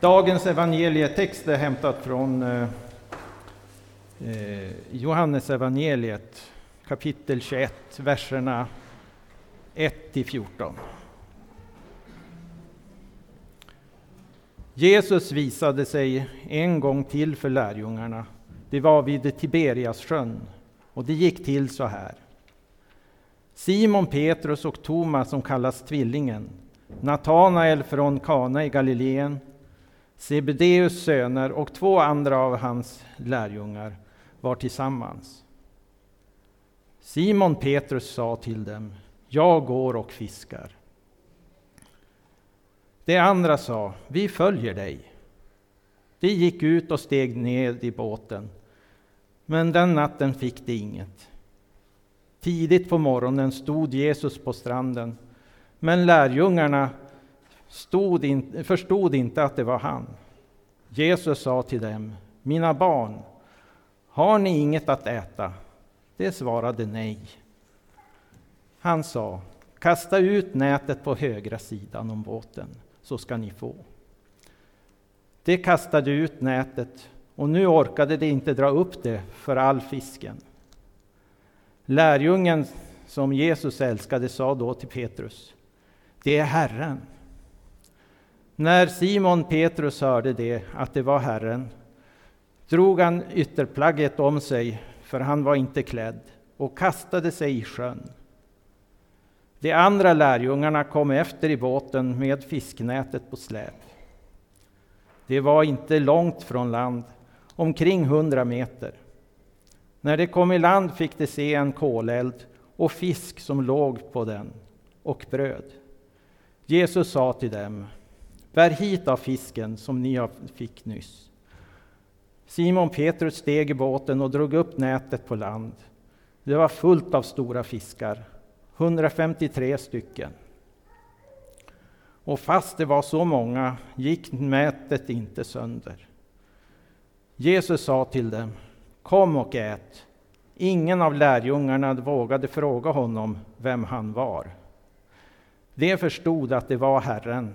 Dagens evangelietext är hämtat från eh, eh Johannes evangeliet kapitel 21, verserna 1 till 14. Jesus visade sig en gång till för lärjungarna. Det var vid Tiberiassjön och det gick till så här. Simon Petrus och Thomas som kallas Tvillingen, Natanael från Kana i Galileen, Sebedeus söner och två andra av hans lärjungar var tillsammans. Simon Petrus sa till dem, jag går och fiskar. De andra sa, vi följer dig. De gick ut och steg ned i båten, men den natten fick de inget. Tidigt på morgonen stod Jesus på stranden, men lärjungarna stod in, förstod inte att det var han. Jesus sa till dem, mina barn, har ni inget att äta? De svarade nej. Han sa, kasta ut nätet på högra sidan om båten, så ska ni få. De kastade ut nätet, och nu orkade de inte dra upp det för all fisken. Lärjungen som Jesus älskade sa då till Petrus, det är Herren. När Simon Petrus hörde det, att det var Herren, drog han ytterplagget om sig, för han var inte klädd, och kastade sig i sjön. De andra lärjungarna kom efter i båten med fisknätet på släp. Det var inte långt från land, omkring hundra meter. När de kom i land fick de se en koleld och fisk som låg på den, och bröd. Jesus sa till dem, bär hit av fisken som ni fick nyss. Simon Petrus steg i båten och drog upp nätet på land. Det var fullt av stora fiskar, 153 stycken. Och fast det var så många gick nätet inte sönder. Jesus sa till dem, kom och ät. Ingen av lärjungarna vågade fråga honom vem han var. De förstod att det var Herren.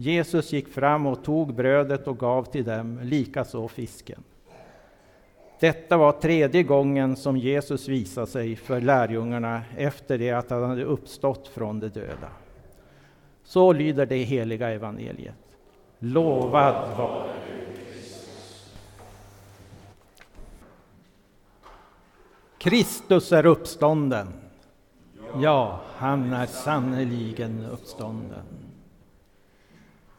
Jesus gick fram och tog brödet och gav till dem, likaså fisken. Detta var tredje gången som Jesus visade sig för lärjungarna efter det att han hade uppstått från de döda. Så lyder det heliga evangeliet. Lovad vare Kristus är uppstånden. Ja, han är sannerligen uppstånden.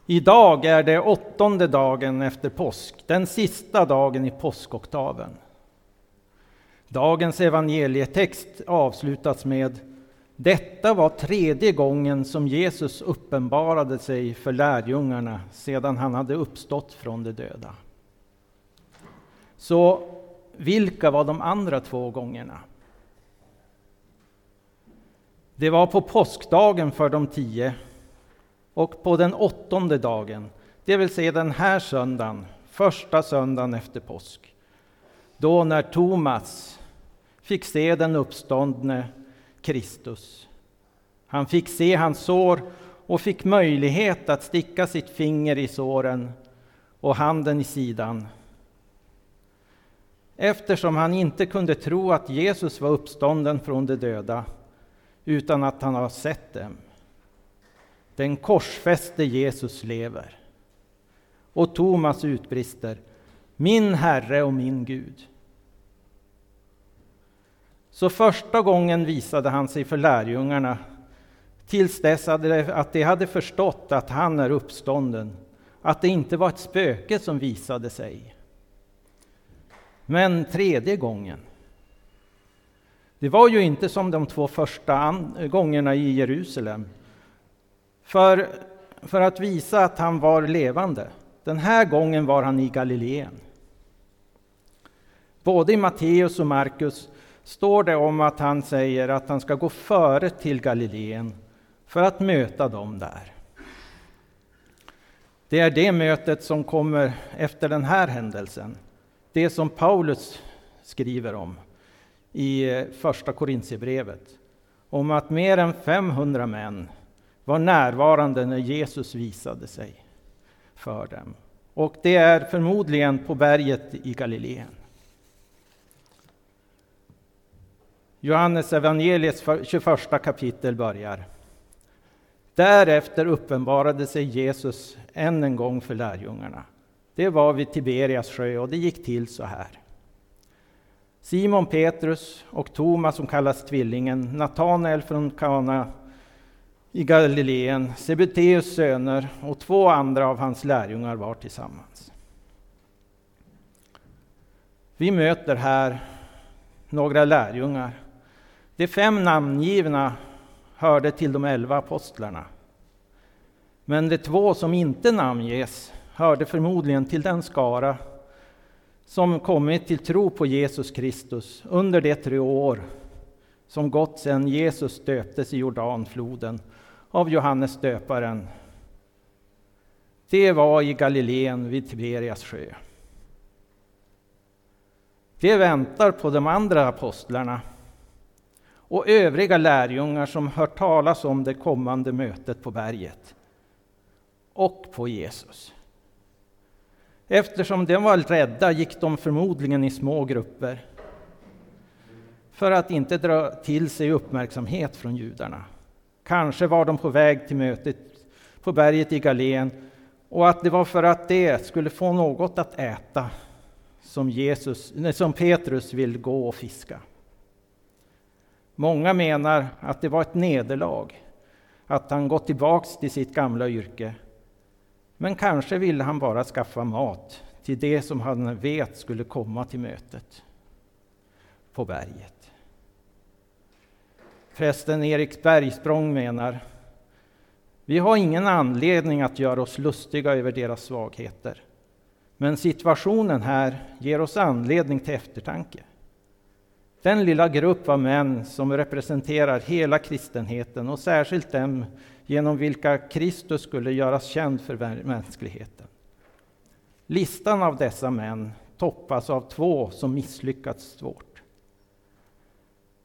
Idag är det åttonde dagen efter påsk, den sista dagen i påskoktaven. Dagens evangelietext avslutas med Detta var tredje gången som Jesus uppenbarade sig för lärjungarna sedan han hade uppstått från de döda. Så vilka var de andra två gångerna? Det var på påskdagen för de tio och på den åttonde dagen, det vill säga den här söndagen, första söndagen efter påsk. Då när Thomas fick se den uppståndne Kristus. Han fick se hans sår och fick möjlighet att sticka sitt finger i såren och handen i sidan. Eftersom han inte kunde tro att Jesus var uppstånden från de döda utan att han har sett dem. Den korsfäste Jesus lever. Och Thomas utbrister, min Herre och min Gud. Så första gången visade han sig för lärjungarna tills dess att de hade förstått att han är uppstånden, att det inte var ett spöke som visade sig. Men tredje gången, det var ju inte som de två första gångerna i Jerusalem, för, för att visa att han var levande. Den här gången var han i Galileen. Både i Matteus och Markus står det om att han säger att han ska gå före till Galileen för att möta dem där. Det är det mötet som kommer efter den här händelsen. Det som Paulus skriver om i eh, första Korintierbrevet. Om att mer än 500 män var närvarande när Jesus visade sig. för dem. Och det är förmodligen på berget i Galileen. Johannes evangeliets 21 kapitel börjar. Därefter uppenbarade sig Jesus än en gång för lärjungarna. Det var vid Tiberias sjö och det gick till så här. Simon Petrus och Thomas som kallas Tvillingen, Natanael från Kana i Galileen, Sebeteus söner och två andra av hans lärjungar var tillsammans. Vi möter här några lärjungar. De fem namngivna hörde till de elva apostlarna. Men de två som inte namnges hörde förmodligen till den skara som kommit till tro på Jesus Kristus under de tre år som gått sedan Jesus döptes i Jordanfloden av Johannes döparen. Det var i Galileen vid Tiberias sjö. De väntar på de andra apostlarna och övriga lärjungar som hört talas om det kommande mötet på berget och på Jesus. Eftersom de var rädda gick de förmodligen i små grupper för att inte dra till sig uppmärksamhet från judarna. Kanske var de på väg till mötet på berget i Galen och att det var för att de skulle få något att äta som, Jesus, som Petrus vill gå och fiska. Många menar att det var ett nederlag, att han gått tillbaks till sitt gamla yrke. Men kanske ville han bara skaffa mat till det som han vet skulle komma till mötet på berget. Prästen Erik Bergsprång menar vi har ingen anledning att göra oss lustiga över deras svagheter. Men situationen här ger oss anledning till eftertanke. Den lilla grupp av män som representerar hela kristenheten och särskilt dem genom vilka Kristus skulle göras känd för mänskligheten. Listan av dessa män toppas av två som misslyckats svårt.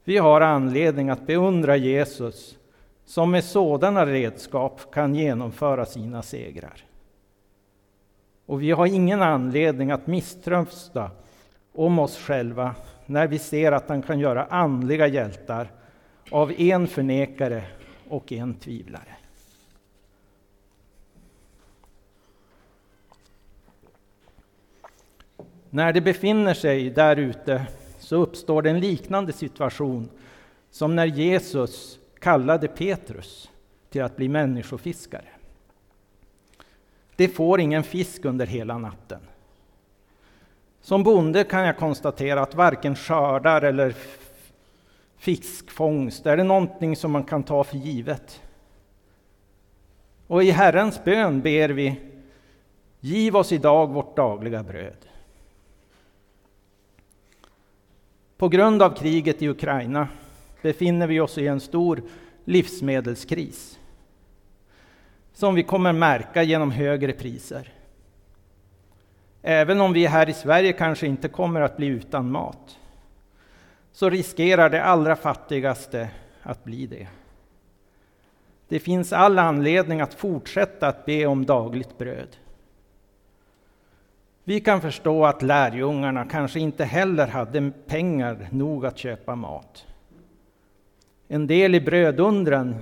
Vi har anledning att beundra Jesus som med sådana redskap kan genomföra sina segrar. Och vi har ingen anledning att misströsta om oss själva när vi ser att han kan göra andliga hjältar av en förnekare och en tvivlare. När de befinner sig där ute så uppstår det en liknande situation som när Jesus kallade Petrus till att bli människofiskare. De får ingen fisk under hela natten. Som bonde kan jag konstatera att varken skördar eller fiskfångst är det någonting som man kan ta för givet. Och i Herrens bön ber vi Giv oss idag vårt dagliga bröd. På grund av kriget i Ukraina befinner vi oss i en stor livsmedelskris som vi kommer märka genom högre priser. Även om vi här i Sverige kanske inte kommer att bli utan mat, så riskerar de allra fattigaste att bli det. Det finns all anledning att fortsätta att be om dagligt bröd. Vi kan förstå att lärjungarna kanske inte heller hade pengar nog att köpa mat. En del i brödundren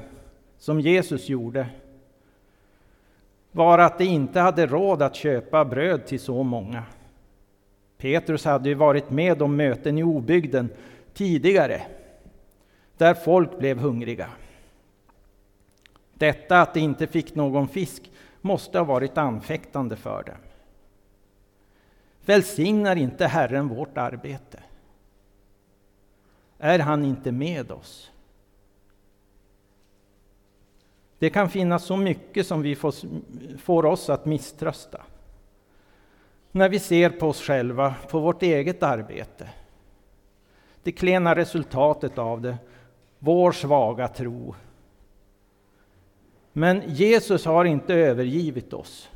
som Jesus gjorde var att de inte hade råd att köpa bröd till så många. Petrus hade ju varit med om möten i obygden tidigare, där folk blev hungriga. Detta att de inte fick någon fisk måste ha varit anfäktande för dem. Välsignar inte Herren vårt arbete? Är han inte med oss? Det kan finnas så mycket som vi får, får oss att misströsta. När vi ser på oss själva, på vårt eget arbete. Det klena resultatet av det, vår svaga tro. Men Jesus har inte övergivit oss.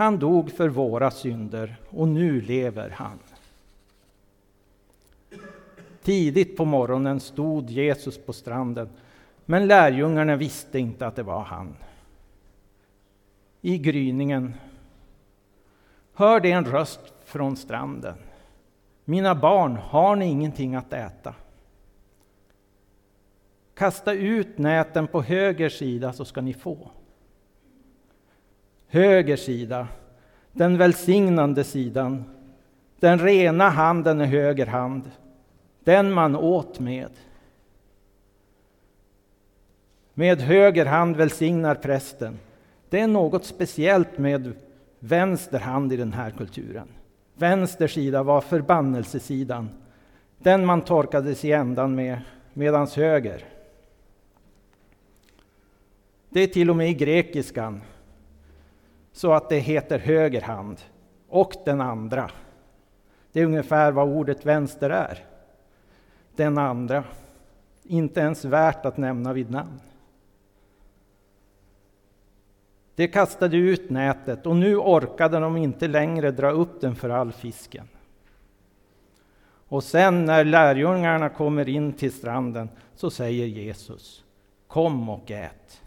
Han dog för våra synder och nu lever han. Tidigt på morgonen stod Jesus på stranden men lärjungarna visste inte att det var han. i gryningen hörde en röst från stranden. Mina barn, har ni ingenting att äta? Kasta ut näten på höger sida så ska ni få. Höger sida, den välsignande sidan. Den rena handen är höger hand, den man åt med. Med höger hand välsignar prästen. Det är något speciellt med vänster hand i den här kulturen. Vänster sida var förbannelsesidan, den man torkades i ändan med, medans höger. Det är till och med i grekiskan så att det heter höger hand och den andra. Det är ungefär vad ordet vänster är. Den andra. Inte ens värt att nämna vid namn. De kastade ut nätet och nu orkade de inte längre dra upp den för all fisken. Och sen när lärjungarna kommer in till stranden så säger Jesus Kom och ät.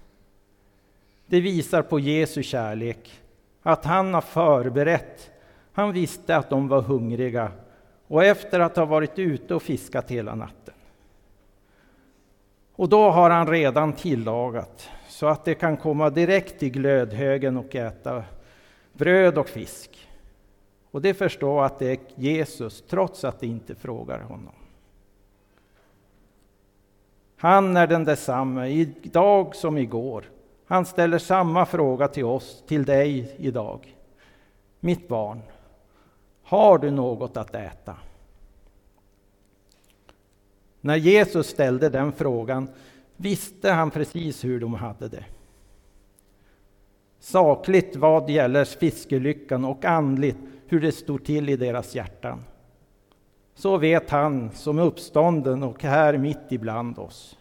Det visar på Jesu kärlek, att han har förberett. Han visste att de var hungriga och efter att ha varit ute och fiskat hela natten. Och då har han redan tillagat så att de kan komma direkt till glödhögen och äta bröd och fisk. Och de förstår att det är Jesus, trots att de inte frågar honom. Han är den detsamme, idag som igår. Han ställer samma fråga till oss, till dig idag. Mitt barn, har du något att äta? När Jesus ställde den frågan visste han precis hur de hade det. Sakligt vad gäller fiskelyckan och andligt hur det stod till i deras hjärtan. Så vet han som är uppstånden och här mitt ibland oss.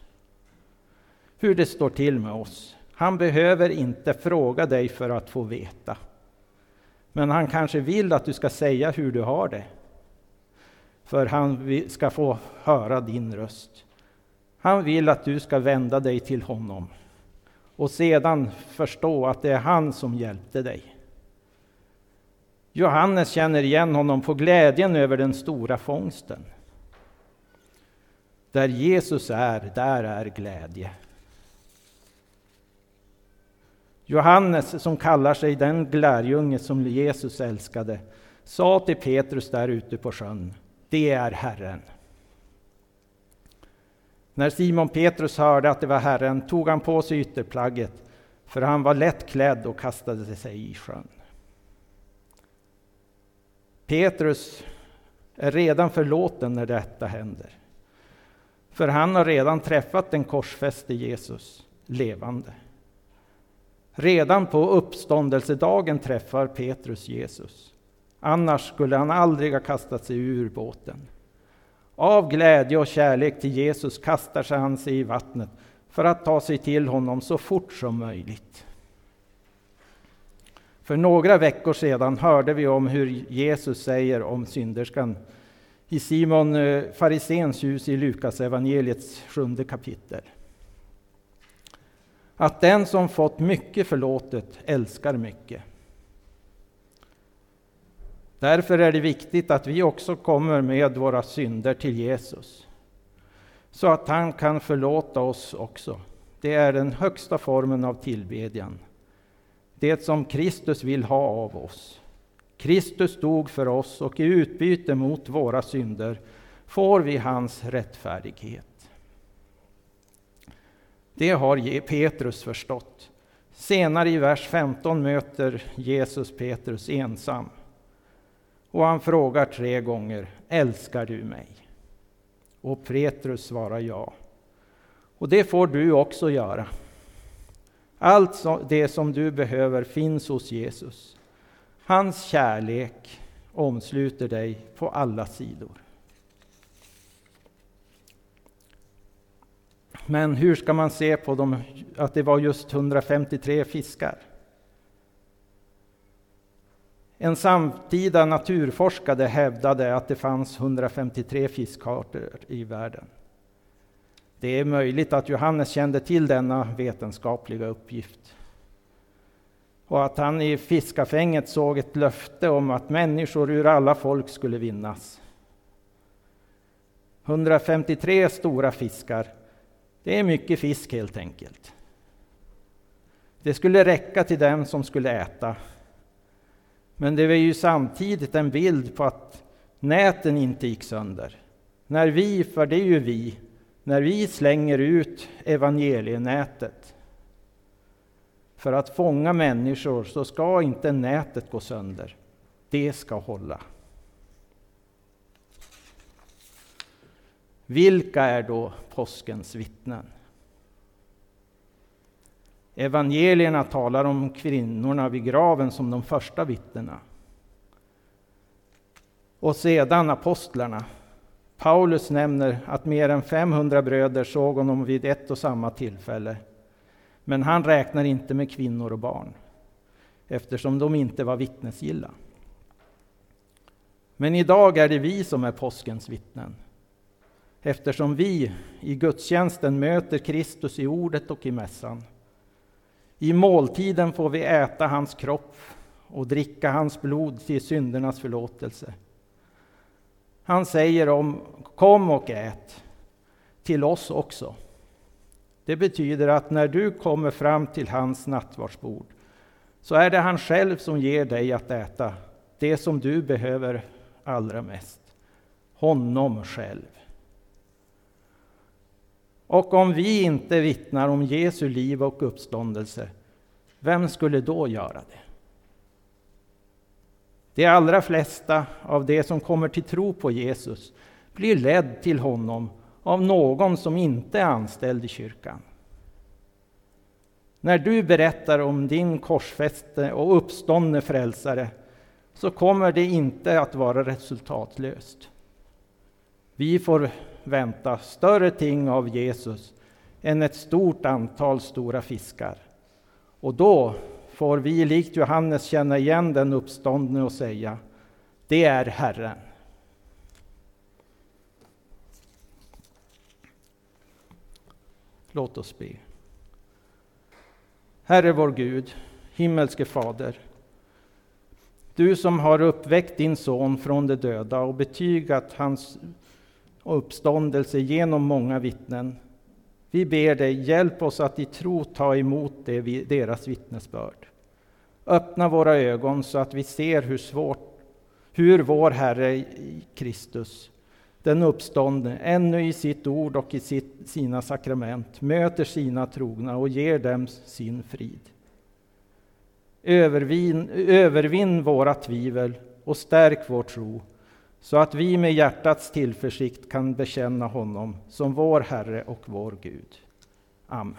Hur det står till med oss. Han behöver inte fråga dig för att få veta. Men han kanske vill att du ska säga hur du har det. För han ska få höra din röst. Han vill att du ska vända dig till honom och sedan förstå att det är han som hjälpte dig. Johannes känner igen honom på glädjen över den stora fångsten. Där Jesus är, där är glädje. Johannes, som kallar sig den lärjunge som Jesus älskade, sa till Petrus där ute på sjön, det är Herren. När Simon Petrus hörde att det var Herren tog han på sig ytterplagget, för han var lätt klädd och kastade sig i sjön. Petrus är redan förlåten när detta händer. För han har redan träffat den korsfäste Jesus levande. Redan på uppståndelsedagen träffar Petrus Jesus. Annars skulle han aldrig ha kastat sig ur båten. Av glädje och kärlek till Jesus kastar sig han sig i vattnet för att ta sig till honom så fort som möjligt. För några veckor sedan hörde vi om hur Jesus säger om synderskan i Simon fariséns Farisens hus i Lukas evangeliets sjunde kapitel. Att den som fått mycket förlåtet älskar mycket. Därför är det viktigt att vi också kommer med våra synder till Jesus. Så att han kan förlåta oss också. Det är den högsta formen av tillbedjan. Det som Kristus vill ha av oss. Kristus dog för oss och i utbyte mot våra synder får vi hans rättfärdighet. Det har Petrus förstått. Senare i vers 15 möter Jesus Petrus ensam. Och han frågar tre gånger, älskar du mig? Och Petrus svarar ja. Och det får du också göra. Allt det som du behöver finns hos Jesus. Hans kärlek omsluter dig på alla sidor. Men hur ska man se på dem, att det var just 153 fiskar? En samtida naturforskare hävdade att det fanns 153 fiskarter i världen. Det är möjligt att Johannes kände till denna vetenskapliga uppgift. och att han i fiskafänget såg ett löfte om att människor ur alla folk skulle vinnas. 153 stora fiskar, det är mycket fisk helt enkelt. Det skulle räcka till dem som skulle äta. Men det var ju samtidigt en bild på att näten inte gick sönder. När vi, för det är ju vi, när vi slänger ut evangelienätet för att fånga människor så ska inte nätet gå sönder. Det ska hålla. Vilka är då påskens vittnen? Evangelierna talar om kvinnorna vid graven som de första vittnena. Och sedan apostlarna. Paulus nämner att mer än 500 bröder såg honom vid ett och samma tillfälle. Men han räknar inte med kvinnor och barn, eftersom de inte var vittnesgilla. Men idag är det vi som är påskens vittnen, eftersom vi i gudstjänsten möter Kristus i ordet och i mässan. I måltiden får vi äta hans kropp och dricka hans blod till syndernas förlåtelse. Han säger om kom och ät till oss också. Det betyder att när du kommer fram till hans nattvardsbord så är det han själv som ger dig att äta det som du behöver allra mest. Honom själv. Och om vi inte vittnar om Jesu liv och uppståndelse, vem skulle då göra det? De allra flesta av de som kommer till tro på Jesus blir ledd till honom av någon som inte är anställd i kyrkan. När du berättar om din korsfäste och uppståndne frälsare så kommer det inte att vara resultatlöst. Vi får vänta större ting av Jesus än ett stort antal stora fiskar. Och då får vi likt Johannes känna igen den uppståndne och säga, det är Herren. Låt oss be. Herre vår Gud, himmelske Fader. Du som har uppväckt din son från de döda och betygat hans och uppståndelse genom många vittnen. Vi ber dig, hjälp oss att i tro ta emot det, deras vittnesbörd. Öppna våra ögon så att vi ser hur svårt, hur vår Herre Kristus, den uppståndne, ännu i sitt ord och i sitt, sina sakrament möter sina trogna och ger dem sin frid. Övervin, övervinn våra tvivel och stärk vår tro så att vi med hjärtats tillförsikt kan bekänna honom som vår Herre och vår Gud. Amen.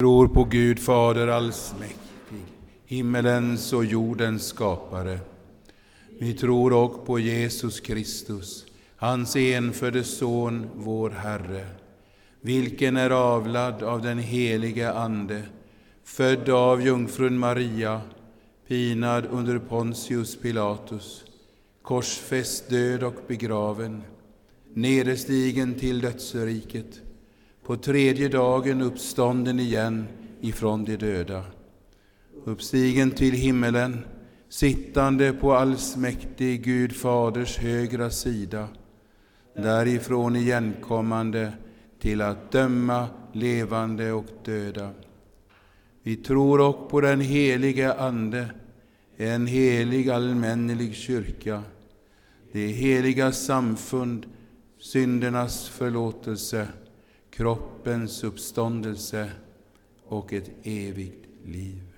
Tror på Gud Fader allsmäktig, himmelens och jordens skapare. Vi tror också på Jesus Kristus, hans enfödde Son, vår Herre, vilken är avlad av den helige Ande, född av jungfrun Maria, pinad under Pontius Pilatus, korsfäst, död och begraven, nederstigen till dödsriket, på tredje dagen uppstånden igen ifrån de döda, uppstigen till himmelen, sittande på allsmäktig Gud Faders högra sida, därifrån igenkommande till att döma levande och döda. Vi tror också på den helige Ande, en helig allmännelig kyrka, det heliga samfund, syndernas förlåtelse, kroppens uppståndelse och ett evigt liv.